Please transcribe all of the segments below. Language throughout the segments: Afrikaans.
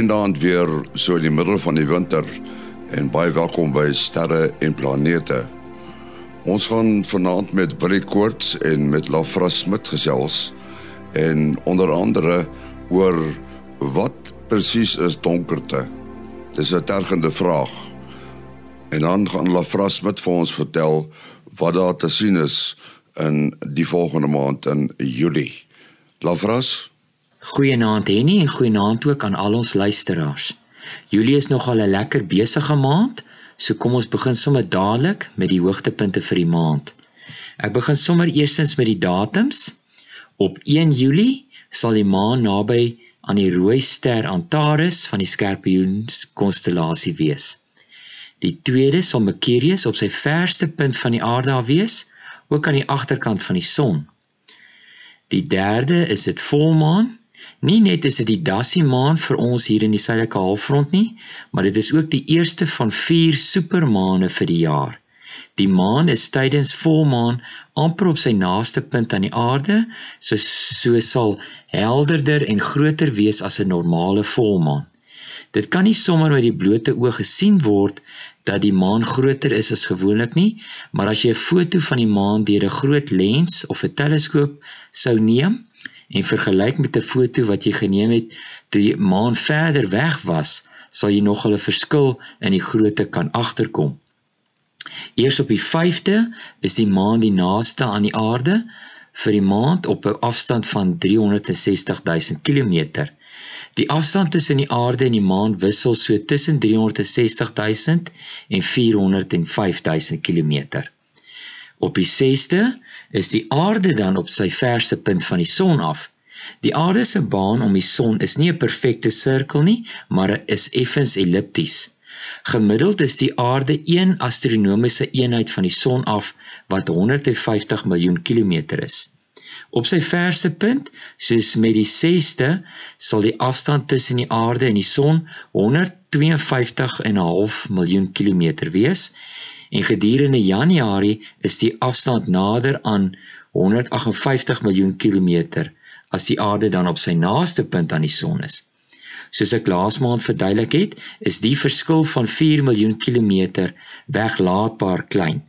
Goeienaand weer so in die middel van die winter en baie welkom by Sterre en Planete. Ons gaan vanaand met Willie Koorts en met Lafra Smit gesels en onder andere oor wat presies is donkerte. Dis 'n tergende vraag. En dan gaan Lafra Smit vir ons vertel wat daar te sien is in die volgende maand in Julie. Lafras Goeienaand Henny en goeienaand ook aan al ons luisteraars. Julie is nogal 'n lekker besige maand, so kom ons begin sommer dadelik met die hoogtepunte vir die maand. Ek begin sommer eerstens met die datums. Op 1 Julie sal die maan naby aan die rooi ster Antares van die Skorpioens konstellasie wees. Die tweede sal Mercurius op sy verste punt van die aarde af wees, ook aan die agterkant van die son. Die derde is dit volmaan Nie net is dit die dassie maan vir ons hier in die suidelike halfrond nie, maar dit is ook die eerste van 4 supermaane vir die jaar. Die maan is tydens volmaan amper op sy naaste punt aan die aarde, so so sal helderder en groter wees as 'n normale volmaan. Dit kan nie sommer met die blote oog gesien word dat die maan groter is as gewoonlik nie, maar as jy 'n foto van die maan deur 'n groot lens of 'n teleskoop sou neem, en vergelyk met 'n foto wat jy geneem het toe die maan verder weg was, sal jy nog 'n verskil in die grootte kan agterkom. Eers op die 5de is die maan die naaste aan die aarde vir die maand op 'n afstand van 360 000 km. Die afstand tussen die aarde en die maan wissel so tussen 360 000 en 405 000 km. Op die 6de is die aarde dan op sy verste punt van die son af. Die aarde se baan om die son is nie 'n perfekte sirkel nie, maar is effens ellipties. Gemiddeld is die aarde 1 astronomiese eenheid van die son af wat 150 miljoen kilometer is. Op sy verste punt, soos met die 6ste, sal die afstand tussen die aarde en die son 152,5 miljoen kilometer wees en gedurende Januarie is die afstand nader aan 158 miljoen kilometer as die aarde dan op sy naaste punt aan die son is. Soos ek laas maand verduidelik het, is die verskil van 4 miljoen kilometer weglaatbaar klein.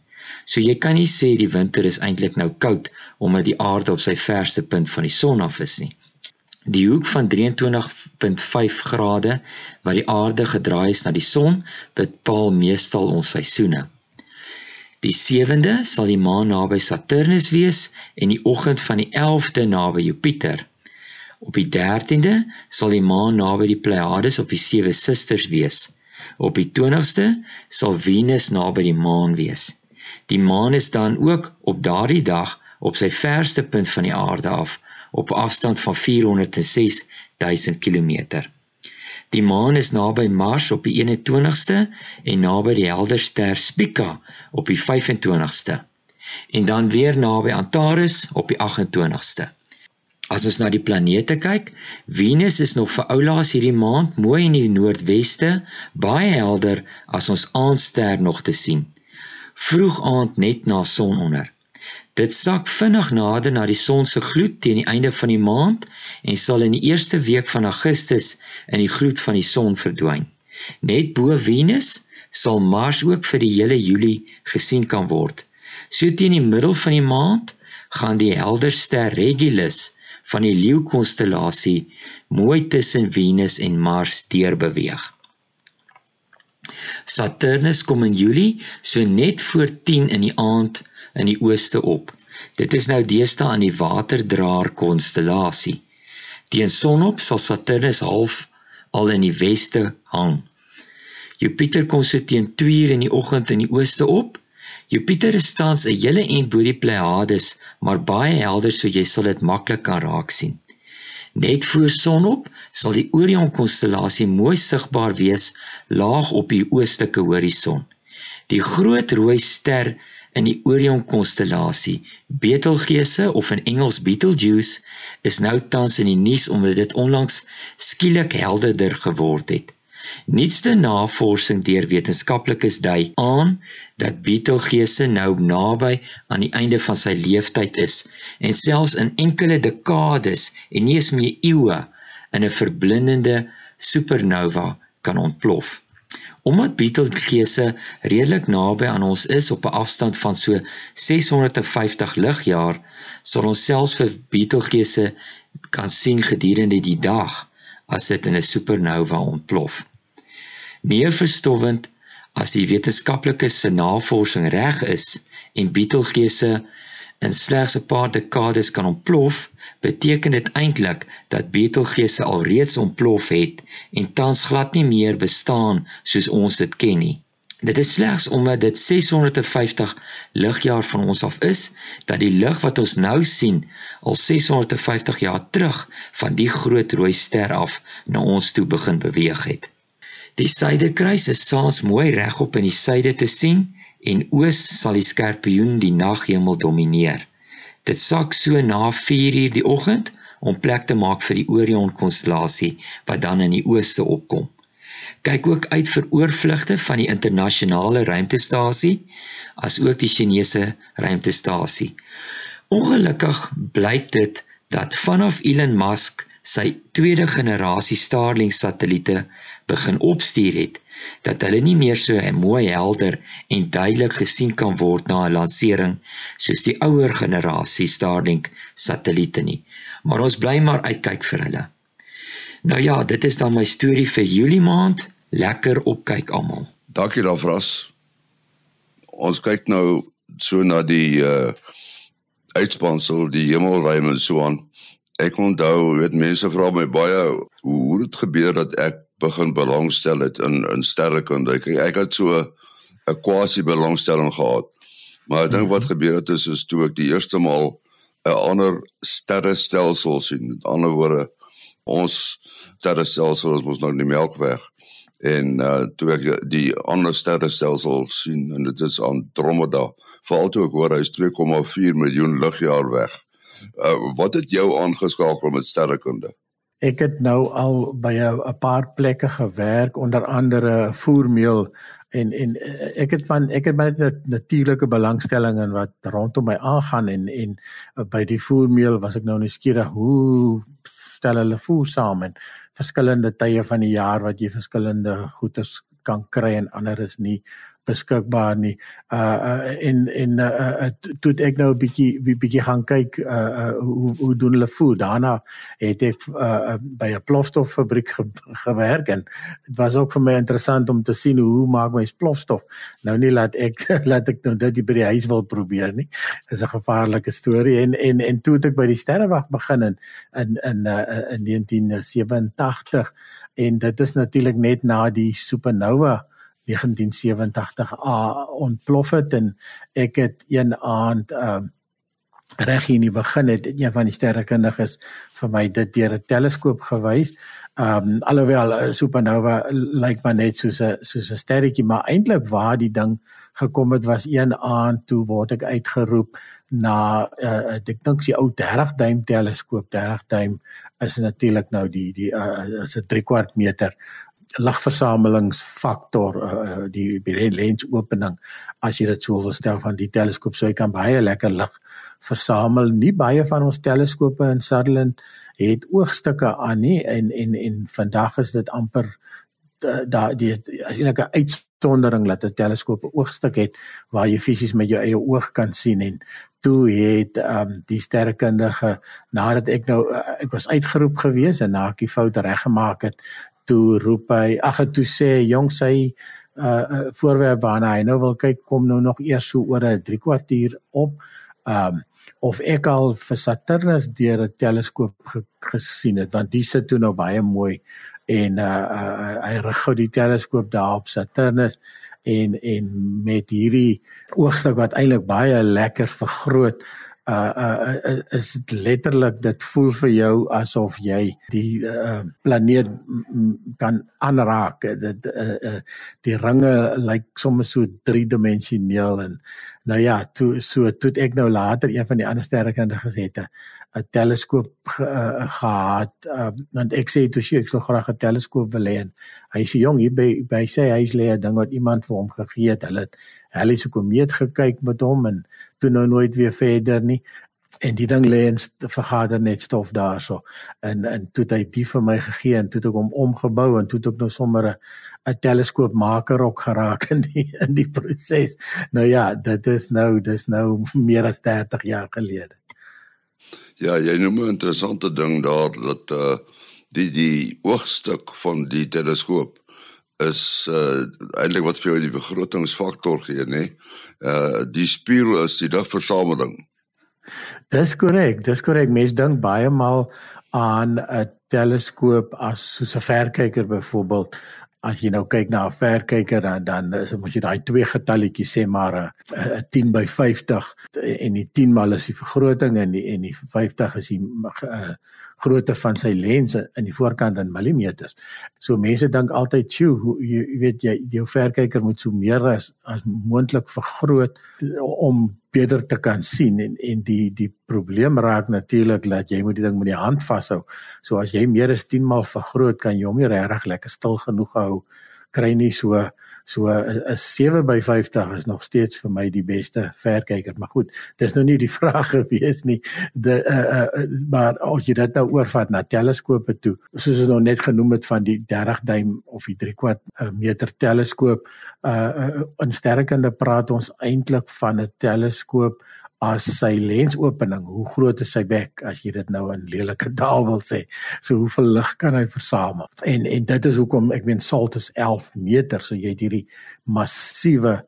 So jy kan nie sê die winter is eintlik nou koud omdat die aarde op sy verste punt van die son af is nie. Die hoek van 23.5 grade wat die aarde gedraai is na die son, bepaal meestal ons seisoene. Die 7de sal die maan naby Saturnus wees en die oggend van die 11de naby Jupiter. Op die 13de sal die maan naby die Pleiades of die sewe susters wees. Op die 20ste sal Venus naby die maan wees. Die maan is dan ook op daardie dag op sy verste punt van die aarde af op afstand van 406 000 km. Die maan is naby Mars op die 21ste en naby die helder ster Spica op die 25ste. En dan weer naby Antares op die 28ste. As ons na die planete kyk, Venus is nog vir oulaas hierdie maand mooi in die noordweste, baie helder as ons aandster nog te sien. Vroeg aand net na sononder. Dit sak vinnig nader na die son se gloed teen die einde van die maand en sal in die eerste week van Augustus in die gloed van die son verdwyn. Net bo Venus sal Mars ook vir die hele Julie gesien kan word. So teen die middel van die maand gaan die helder ster Regulus van die leeukonstellasie mooi tussen Venus en Mars deurbeweeg. Saturnus kom in Julie so net voor 10 in die aand in die ooste op. Dit is nou deesdae aan die waterdraer konstellasie. Teen sonop sal Saturnus half al in die weste hang. Jupiter kom so teen 2:00 in die oggend in die ooste op. Jupiter is tans 'n hele ent bo die Pleiades, maar baie helder so jy sal dit maklik kan raak sien. Net voor sonop sal die Orion konstellasie mooi sigbaar wees laag op die oostelike horison. Die groot rooi ster in die Orion konstellasie. Betelgeuse of in Engels Betelgeuse is nou tans in die nuus omdat dit onlangs skielik helderder geword het. Nuutste navorsing deur wetenskaplikes dui aan dat Betelgeuse nou naby aan die einde van sy lewensyd is en selfs in enkele dekades en nie eens meer eeue in 'n verblindende supernova kan ontplof. Omdat Betelgeuse redelik naby aan ons is op 'n afstand van so 650 ligjaar, sal ons selfs vir Betelgeuse kan sien gedurende die dag as dit in 'n supernova ontplof. Meer verstowwend as die wetenskaplikes se navorsing reg is en Betelgeuse in slegs 'n paar dekades kan ontplof, beteken dit eintlik dat Betelgeuse alreeds ontplof het en tans glad nie meer bestaan soos ons dit ken nie. Dit is slegs omdat dit 650 ligjaar van ons af is dat die lig wat ons nou sien al 650 jaar terug van die groot rooi ster af na ons toe begin beweeg het. Die suidekruis is saans mooi regop in die suide te sien en oos sal die skorpioen die naghemel domineer. Dit sak so na 4:00 die oggend om plek te maak vir die Orion konstellasie wat dan in die ooste opkom. Kyk ook uit vir oorvlugte van die internasionale ruimtestasie as ook die Chinese ruimtestasie. Ongelukkig blyk dit dat vanaf Elon Musk sy tweede generasie Starlink satelliete begin opstuur het, dat hulle nie meer so mooi helder en duidelik gesien kan word na 'n lansering soos die ouer generasie Starlink satelliete nie. Maar ons bly maar uitkyk vir hulle. Nou ja, dit is dan my storie vir Julie maand. Lekker opkyk almal. Dankie daarvras. Ons kyk nou so na die uh uitspansel, die hemelruim en so aan. Ek onthou, weet mense vra my baie hoe hoe dit gebeur dat ek begin belangstel het in in sterrekunde. Ek ek het so 'n quasi belangstelling gehad. Maar ek dink wat gebeur het is, is toe ek die eerste maal 'n ander sterrestelsel sien. Met ander woorde, ons sterrestelsel is mos nou die Melkweg en uh toe ek die ander sterrestelsel sien en dit is Andromeda. Veral toe ek hoor hy is 2,4 miljoen ligjaar weg. Uh wat het jou aangeskakel met sterrekunde? Ek het nou al by 'n paar plekke gewerk onder andere voermeel en en eh, ek het man ek het baie natuurlike belangstelling in wat rondom my aangaan en en eh, by die voermeel was ek nou nuuskierig hoe stel hulle voer saam en verskillende tye van die jaar wat jy verskillende goederes kan kry en ander is nie beskikbaar nie. Uh, uh en en uh, uh toe ek nou 'n bietjie bietjie gaan kyk uh, uh hoe hoe doen hulle voed. Daarna het ek uh, by 'n plofstoffabriek ge, gewerk en dit was ook vir my interessant om te sien hoe maak mens plofstof. Nou nie laat ek laat ek nou dit by die huis wil probeer nie. Dis 'n gevaarlike storie en en en toe het ek by die sterrewag begin in in in, uh, in 1987 en dit is natuurlik net na die supernova 1987 a ontplof het en ek het een aand ehm uh, reg hier in die begin het een van die sterrekundiges vir my dit deur 'n teleskoop gewys. Ehm um, alhoewel 'n supernova lyk maar net soos 'n soos 'n sterretjie, maar eintlik waar die ding gekom het was een aand toe word ek uitgeroep na uh, ek dink die ou 30 duim teleskoop 30 duim is natuurlik nou die die uh, is 'n 3 kwart meter ligversamelingsfaktor uh, die lensopening as jy dit sou wil stel van die teleskoop. Sou jy kan baie lekker lig versamel. Nie baie van ons teleskope in Sutherland het oogstukke aan nie en en en vandag is dit amper daai die as 'n uitsondering laat 'n teleskoop 'n oogstuk het waar jy fisies met jou eie oog kan sien en toe het um, die sterrekundige nadat ek nou ek was uitgeroep gewees en na ek die fout reggemaak het toe roep hy ag toe sê jong sy uh, uh voorwerp waarna hy nou wil kyk kom nou nog eers so oor 'n 3 kwartier op um of ek al vir Saturnus deur 'n teleskoop ge gesien het want dis sit toe nou baie mooi en uh, uh hy rig gou die teleskoop daar op Saturnus en en met hierdie oogstuk wat eintlik baie lekker vergroot uh, uh is dit letterlik dit voel vir jou asof jy die uh planeet kan aanraak. Dit uh, uh die ringe lyk like sommer so driedimensioneel en nou ja toe so toe ek nou later een van die ander sterrekundiges het 'n teleskoop ge, uh, gehad uh, want ek sê toe ek sou graag 'n teleskoop wil hê en hy sê jong hier by by sê hy's lê 'n ding wat iemand vir hom gegee het hulle het Halley se komeet gekyk met hom en toe nou nooit weer verder nie. en die ding lê in vergader net stof daarso en en toe het hy die vir my gegee en toe het ek hom omgebou en toe het ek nou sommer 'n 'n teleskoopmaker ook geraak in die in die proses. Nou ja, dit is nou dis nou meer as 30 jaar gelede. Ja, jy noem 'n interessante ding daar dat uh die die oogstuk van die teleskoop is uh eintlik wat vir jou die begrotingsfaktor gee, nê? Uh die spieël is die dagversameling. Dis korrek, dis korrek. Mense dink baie maal aan 'n teleskoop as soos 'n verkyker byvoorbeeld as jy nou kyk na 'n verkyker dan dan is moet jy daai twee getalletjies sê maar 'n 10 by 50 en die 10 mal is die vergroting en die en die 50 is die uh, grootte van sy lens in die voorkant in millimeters. So mense dink altyd, "Sjoe, jy, jy weet jy jou verkyker moet so meer as as moontlik vergroot om beter te kan sien en en die die probleem raak natuurlik dat jy moet die ding met die hand vashou. So as jy meer as 10 maal vergroot, kan jy hom nie regtig lekker stil genoeg hou kry nie so So 'n 7 by 50 is nog steeds vir my die beste verkyker, maar goed, dis nou nie die vraag gewees nie. De uh, uh, maar as jy dit nou oorvat na teleskope toe, soos ons nou net genoem het van die 30 duim of die 3 kwart uh, meter teleskoop, uh, uh in sterkende praat ons eintlik van 'n teleskoop as sy lensopening, hoe groot is sy bek as jy dit nou in lelike taal wil sê. So hoeveel lig kan hy versamel? En en dit is hoekom ek meen salt is 11 meter, so jy het hierdie massiewe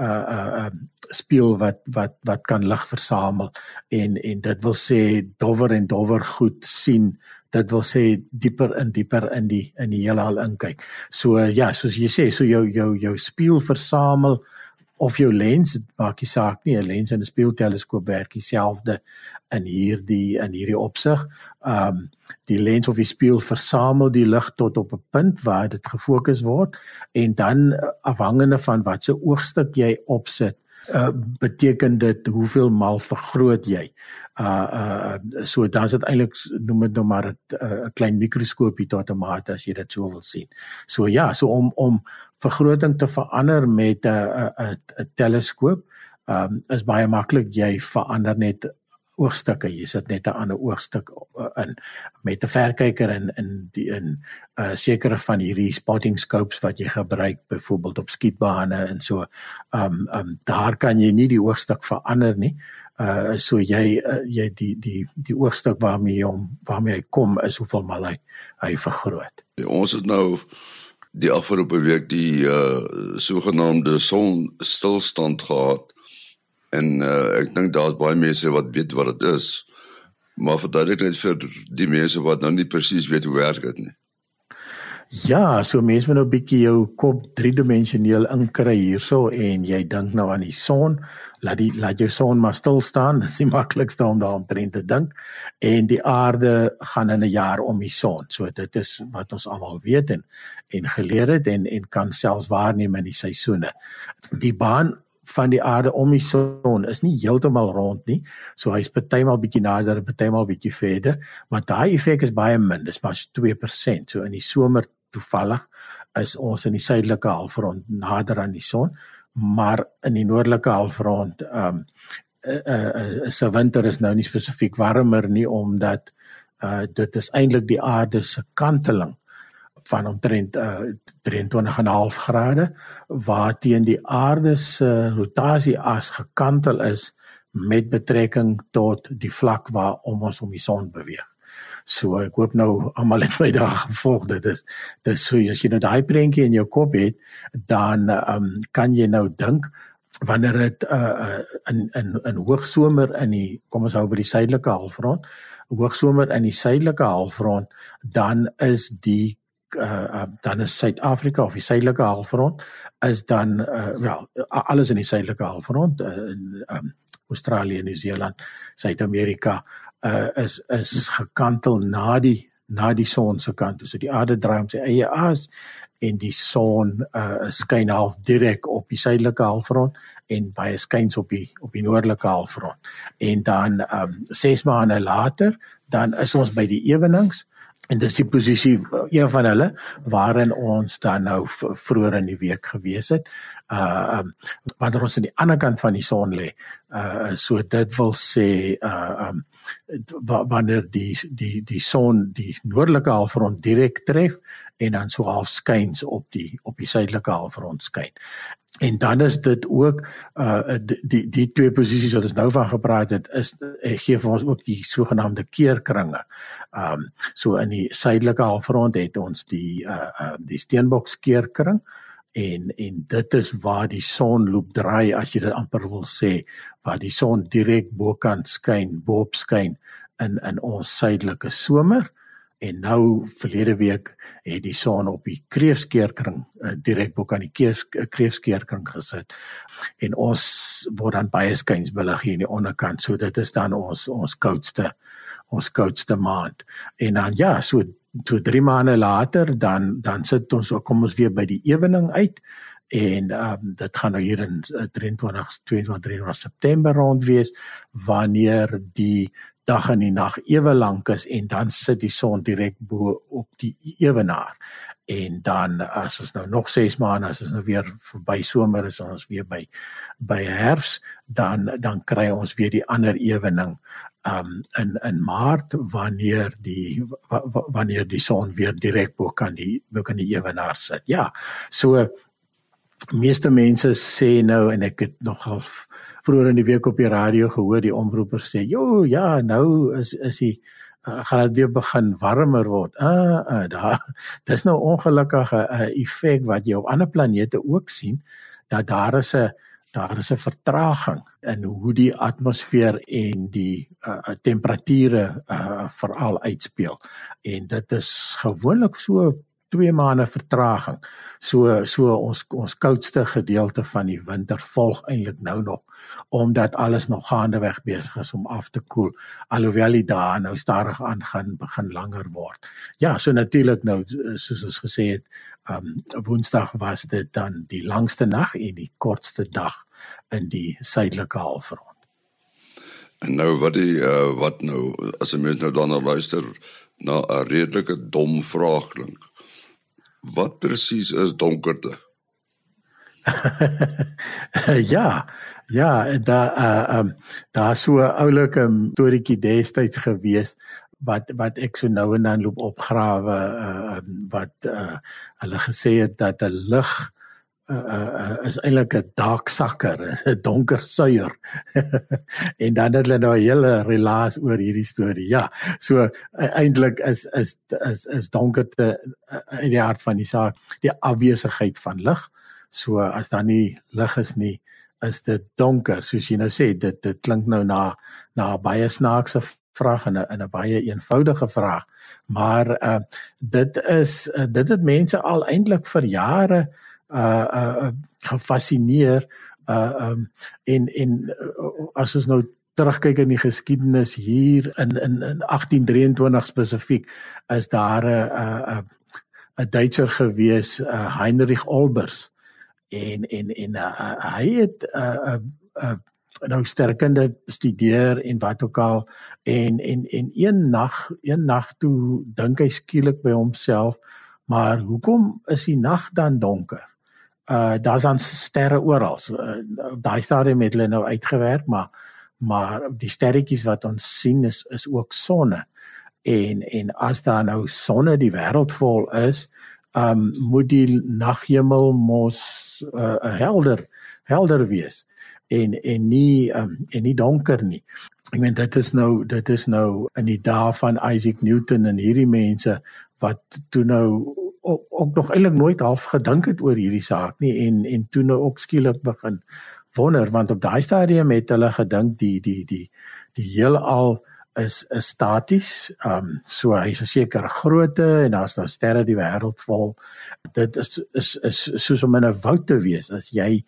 uh uh speel wat wat wat kan lig versamel en en dit wil sê dowwer en dowwer goed sien dit wil sê dieper in dieper in die in die hele al inkyk so ja soos jy sê so jou jou jou speel versamel of jou lens maak nie saak nie 'n lens en 'n spieelteleskoop werk dieselfde in hierdie in hierdie opsig. Ehm um, die lens of die spieël versamel die lig tot op 'n punt waar dit gefokus word en dan afhangende van watse oogstuk jy opsit uh, beteken dit hoeveel maal vergroot jy. Uh uh so dan is dit eintlik noem dit nou maar 'n uh, klein mikroskoopie tot 'n mate as jy dit so wil sien. So ja, so om om vergroting te verander met 'n 'n 'n teleskoop um is baie maklik jy verander net oogstukke jy sit net 'n ander oogstuk uh, in. Met 'n verkyker in in die in 'n uh, sekere van hierdie spotting scopes wat jy gebruik byvoorbeeld op skietbane en so um um daar kan jy nie die oogstuk verander nie. Uh so jy uh, jy die die die oogstuk waarmee hom waarmee hy kom is hoeveel mal hy hy vergroot. Ja, ons het nou die afgelope week die uh sogenaamde son stilstand gehad en uh, ek dink daar's baie mense wat weet wat dit is maar verduidelik net vir die mense wat nou nie presies weet hoe werk dit nie Ja, so mense moet nou 'n bietjie jou kop driedimensioneel inkry hierso en jy dink nou aan die son, laat die laat jou son maar stil staan, dis die maklikste om daaroor te dink. En die aarde gaan in 'n jaar om die son. So dit is wat ons almal weet en en geleer het en en kan selfs waarneem in die seisoene. Die baan van die aarde om die son is nie heeltemal rond nie. So hy's partymal bietjie nader, partymal bietjie verder, maar daai effek is baie min. Dis maar 2%. So in die somer toevallig is ons in die suidelike halfrond nader aan die son, maar in die noordelike halfrond ehm um, uh, uh, se winter is nou nie spesifiek warmer nie omdat uh, dit is eintlik die aarde se kanteling van omtrent uh, 23,5 grade waarteen die aarde se rotasieas gekantel is met betrekking tot die vlak waar om ons om die son beweeg. So ek hoop nou almal het my daar gevolg. Dit is dis so as jy nou daai prentjie in jou kop het, dan um, kan jy nou dink wanneer dit uh, in in in hoogsomer in die kom ons hou by die suidelike halfrond, hoogsomer in die suidelike halfrond, dan is die uh, dan is Suid-Afrika of die suidelike halfrond is dan uh wel alles in die suidelike halfrond uh, in um Australië, Nieu-Seeland, Suid-Amerika uh is is gekantel na die na die son se kant. So die aarde draai om sy eie as en die son uh skyn half direk op die suidelike halfrond en baie skuins op die op die noordelike halfrond. En dan um 6 maande later dan is ons by die ewenings en dis die posisie een van hulle waarin ons dan nou vroeër in die week gewees het. Uh um wanneer ons aan die ander kant van die son lê. Uh so dit wil sê uh um wanneer die die die son die noordelike halfrond direk tref en dan so half skuins op die op die suidelike halfrond skyn. En dan is dit ook uh die die, twee posisies wat ons nou van gepraat het is uh, gee vir ons ook die sogenaamde keerkringe. Um so in die suidelike halfrond het ons die uh, uh die steenboks keerkring en en dit is waar die son loop draai as jy dit amper wil sê waar die son direk bokant skyn, boop skyn in in ons suidelike somer. En nou verlede week het die son op die kreefskeerkring uh, direk bo kan die eh, kreefskeerkring gesit. En ons word dan baie skynsbillig hier in die onderkant. So dit is dan ons ons koudste ons koudste maand. En dan ja, so so 3 maande later dan dan sit ons kom ons weer by die ewening uit en ehm um, dit gaan nou hier in 23 22 23 September rond wees wanneer die dag en die nag ewe lank is en dan sit die son direk bo op die ewenaar. En dan as ons nou nog 6 maande as ons nou weer verby somer is ons weer by by herfs dan dan kry ons weer die ander ewening um in in maart wanneer die wanneer die son weer direk bo kan die bo kan die ewenaar sit. Ja. So meeste mense sê nou en ek het nog half vroeër in die week op die radio gehoor die omroeper sê, "Jo, ja, nou is is die uh, gaan dit weer begin warmer word." Uh, uh daar dis nou ongelukkige 'n uh, effek wat jy op ander planete ook sien dat daar is 'n daar is 'n vertraging in hoe die atmosfeer en die uh, temperature uh, veral uitspeel. En dit is gewoonlik so 2 maande vertraging. So so ons ons koudste gedeelte van die winter volg eintlik nou nog omdat alles nog gaandeweg besig is om af te koel alhoewel die dae nou stadig aangaan begin langer word. Ja, so natuurlik nou soos ons gesê het, um Woensdag was dit dan die langste nag en die kortste dag in die suidelike halfrond. En nou wat die uh, wat nou as 'n mens nou dan luister na 'n redelike dom vraag klink. Wat presies is donkerte? ja, ja, daar uh um daar so 'n oulike storieetjie destyds gewees wat wat ek so nou en dan loop opgrawe uh wat uh hulle gesê het dat 'n lig uh, uh, is eintlik 'n dark sucker, 'n donker suier. en dan het hulle nou 'n hele relaas oor hierdie storie. Ja, so uh, eintlik is is is is donkerte uh, in die hart van die saak die afwesigheid van lig. So as daar nie lig is nie, is dit donker. Soos jy nou sê, dit dit klink nou na na baie snaakse vraag en 'n in 'n baie eenvoudige vraag. Maar uh dit is uh, dit het mense al eintlik vir jare uh uh gefassineer uh um en en uh, as ons nou terugkyk in die geskiedenis hier in in in 1823 spesifiek is daar 'n 'n 'n Duitser gewees uh, Heinrich Olbers. En en en uh, hy het 'n uh, 'n uh, uh, nou sterkende studeer en wat ook al en en en een nag een nag toe dink hy skielik by homself maar hoekom is die nag dan donker uh daar's dan sterre oral. Uh, Daai stadium het hulle nou uitgewerk, maar maar die sterretjies wat ons sien is is ook sonne. En en as daar nou sonne die wêreld vol is, um moet die naghemel mos uh, helder helder wees en en nie um en nie donker nie. Ek meen dit is nou dit is nou in die dae van Isaac Newton en hierdie mense wat toe nou ook, ook nog eintlik nooit half gedink het oor hierdie saak nie en en toe nou ook skielik begin wonder want op daai stadium het hulle gedink die die die die heelal is is staties. Ehm um, so hy's 'n sekere grootte en daar's nou sterre die wêreld vol. Dit is is is soos om in 'n woud te wees. As jy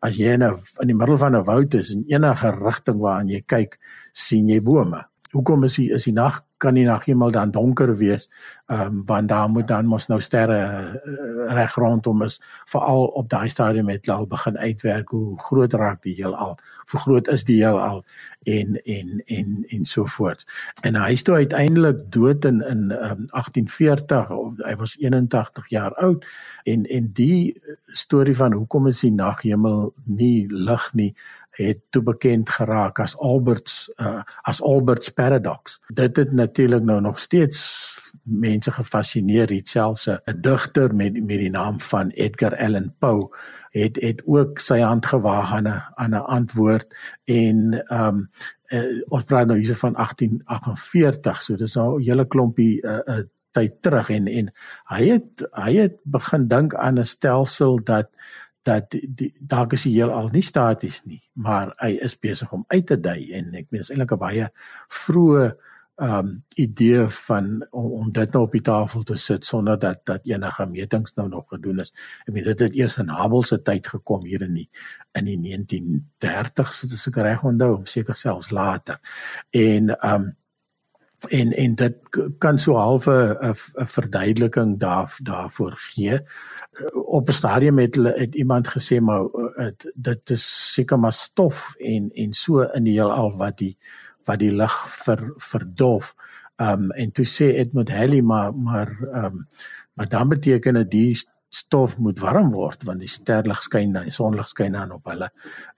as jy in 'n in die middel van 'n woud is en enige rigting waarna jy kyk, sien jy bome. Hoekom is die is die nag kan die naghemel dan donker wees Ehm um, want daar moet dan mos nou sterre uh, reg rondom is veral op daai stadium het al begin uitwerk hoe groot raak die heelal. Hoe groot is die heelal en en en en so voort. En hy is toe uiteindelik dood in in um, 1840 of hy was 81 jaar oud en en die storie van hoekom is die naghemel nie lig nie het toe bekend geraak as Albert's uh, as Albert's paradox. Dit het natuurlik nou nog steeds mense gefassineer het selfs 'n digter met met die naam van Edgar Allan Poe het het ook sy hand gewaag aan 'n aan 'n antwoord en ehm um, uh, ons praat nou hier van 1848 so dis nou 'n hele klompie 'n uh, uh, tyd terug en en hy het hy het begin dink aan 'n stelsel dat dat die dalk is die heelal nie staties nie maar hy is besig om uit te dui en ek meen is eintlik 'n baie vroeë um idee van om, om dit nou op die tafel te sit sonder dat dat enige metings nou nog gedoen is. Ek weet dit het eers in Hubble se tyd gekom hier in die in die 1930s as ek reg onthou, seker selfs later. En um en en dit kan so halfe 'n verduideliking daar daarvoor gee. Op 'n stadium het hulle het iemand gesê maar het, dit is seker maar stof en en so in die heelal wat die wat die lig ver verdof. Um en toe sê Edmund Halley maar maar um maar dan beteken dit die stof moet warm word want die sterlig skyn dan die sonlig skyn dan op hulle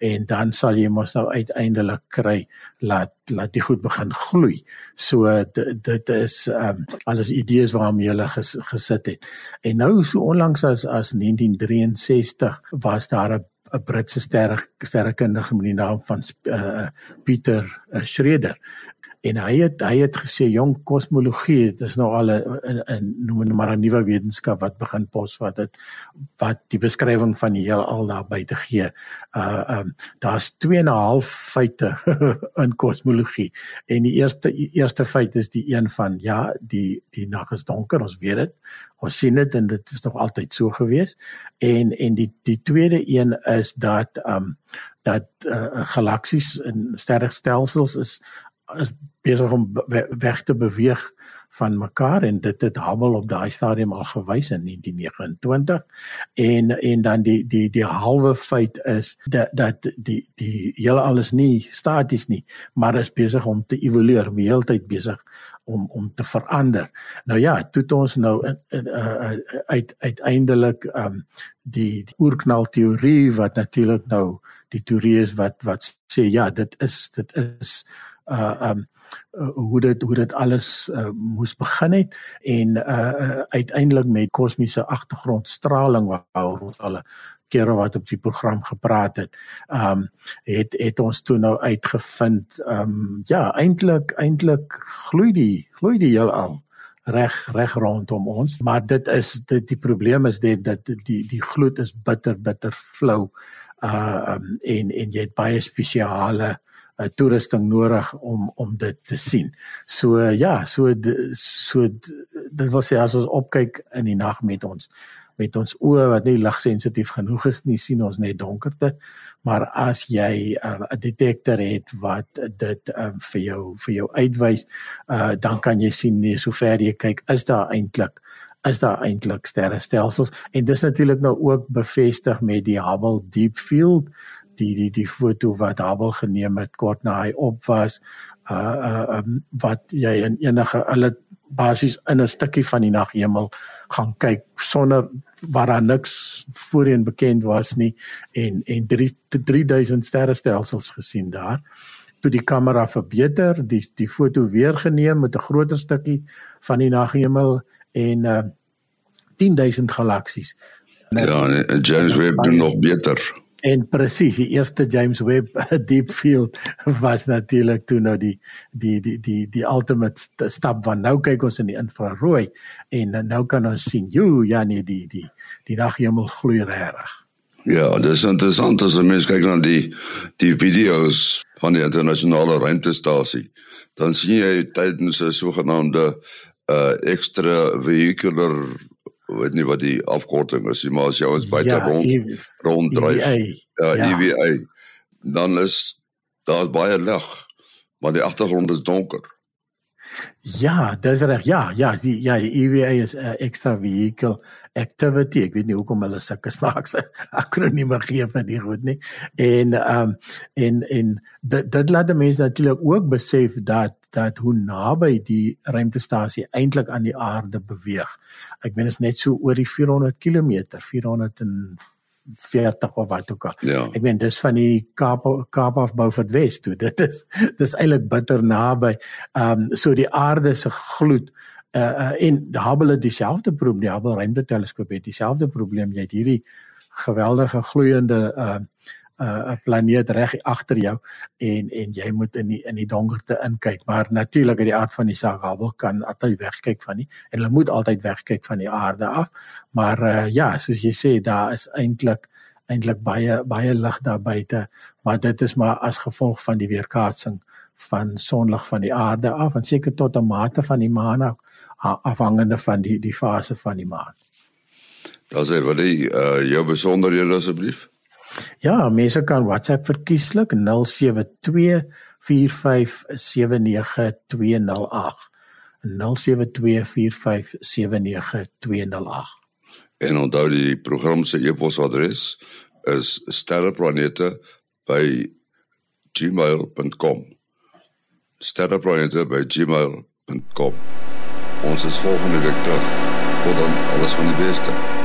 en dan sal jy mos nou uiteindelik kry laat laat die goed begin gloei. So dit, is um alles idees waarmee hulle ges, gesit het. En nou so onlangs as as 1963 was daar 'n 'n Britse sterre sterrekundige met die naam van uh, Pieter uh, Schroeder en hy het hy het gesê jong kosmologie dit is nou al 'n noem dit maar 'n nuwe wetenskap wat begin pos wat dit wat die beskrywing van die heelal daar buite gee. Uh um daar's 2 en 'n half feite in kosmologie. En die eerste eerste feit is die een van ja, die die nag is donker, ons weet dit. Ons sien dit en dit is nog altyd so gewees. En en die die tweede een is dat um dat uh, galaksies en sterrestelsels is is besig om weg te beweeg van mekaar en dit het Hubble op daai stadium al gewys in 1929 en en dan die die die halwe feit is dat dat die die hele alles nie staties nie maar is besig om te evolueer die hele tyd besig om om te verander. Nou ja, toe het ons nou in, in, uh, uit uiteindelik um die, die oerknal teorie wat natuurlik nou die teorie is wat wat sê ja, dit is dit is uh um uh, hoe dit hoe dit alles uh, moes begin het en uh, uh uiteindelik met kosmiese agtergrondstraling waaroor ons al keer wat op die program gepraat het. Um het het ons toe nou uitgevind um ja eintlik eintlik gloei die gloei die heelal reg reg rondom ons maar dit is dit die probleem is dit dat die die gloed is bitter bitter flou uh um, en en jy het baie spesiale 'n uh, toerusting nodig om om dit te sien. So uh, ja, so so dit wil sê as ons opkyk in die nag met ons met ons oë wat nie ligsensitief genoeg is nie, sien ons net donkerte. Maar as jy uh, 'n uh, detektor het wat dit um, vir jou vir jou uitwys, uh, dan kan jy sien nee, sover jy kyk, is daar eintlik is daar eintlik sterrestelsels en dis natuurlik nou ook bevestig met die Hubble Deep Field die die die foto wat Hubble geneem het kort na hy op was uh uh um, wat jy in enige hulle basies in 'n stukkie van die naghemel gaan kyk sonder waar daar niks voorheen bekend was nie en en 3 3000 sterrestelsels gesien daar. Toe die kamera verbeter die die foto weer geneem met 'n groter stukkie van die naghemel en uh 10000 galaksies. Ja James Webb doen nog beter En presies, die eerste James Webb Deep Field was natuurlik toe nou die die die die die ultimate stap van nou kyk ons in die infrarooi en nou kan ons sien, jo, ja nee, die die die daghemel gloei reg. Ja, dit is interessant as mens kyk na die die video's van die internasionale ruimtestasie. Dan sien jy tydens 'n sogenaamde uh extra vehicular weet nie wat die afkorting is nie, maar as jy ons buite ja, rond e ronddryf. Ja, ja, EVA. Dan is daar baie lig, maar die agtergrond is donker. Ja, dis reg. Ja, ja, die ja, die EVA is 'n uh, extra vehicle activity. Ek weet nie hoekom hulle sulke snaakse akronieme gee vir die goed nie. En ehm um, en en dit dit laat mense natuurlik ook besef dat dat hoe naby die ruimtestasie eintlik aan die aarde beweeg. Ek meen is net so oor die 400 km, 400 en 40 of wat ook al. Ja. Ek meen dis van die Kaap Kaap af Beaufort West toe. Dit is dis eintlik bitter naby. Ehm um, so die aarde se gloed uh, uh en Hubble het dieselfde probleem. Die Hubble ruimteteleskoop het dieselfde probleem. Jy het hierdie geweldige gloeiende uh 'n uh, planeet reg agter jou en en jy moet in die in die donkerte inkyk maar natuurlik uit die aard van die saak Hubble kan altyd wegkyk van nie en hulle moet altyd wegkyk van die aarde af maar uh, ja soos jy sê daar is eintlik eintlik baie baie lig daar buite maar dit is maar as gevolg van die weerkaatsing van sonlig van die aarde af en seker tot 'n mate van die maan af afhangende van die die fase van die maan. Daar's hy wil jy uh, jou besonderhede asseblief. Ja, mense kan WhatsApp verkieslik 0724579208. 0724579208. En onthou die program se e-posadres is sterreplanete@gmail.com. sterreplanete@gmail.com. Ons is volgende week terug. Tot dan, alles van die beste.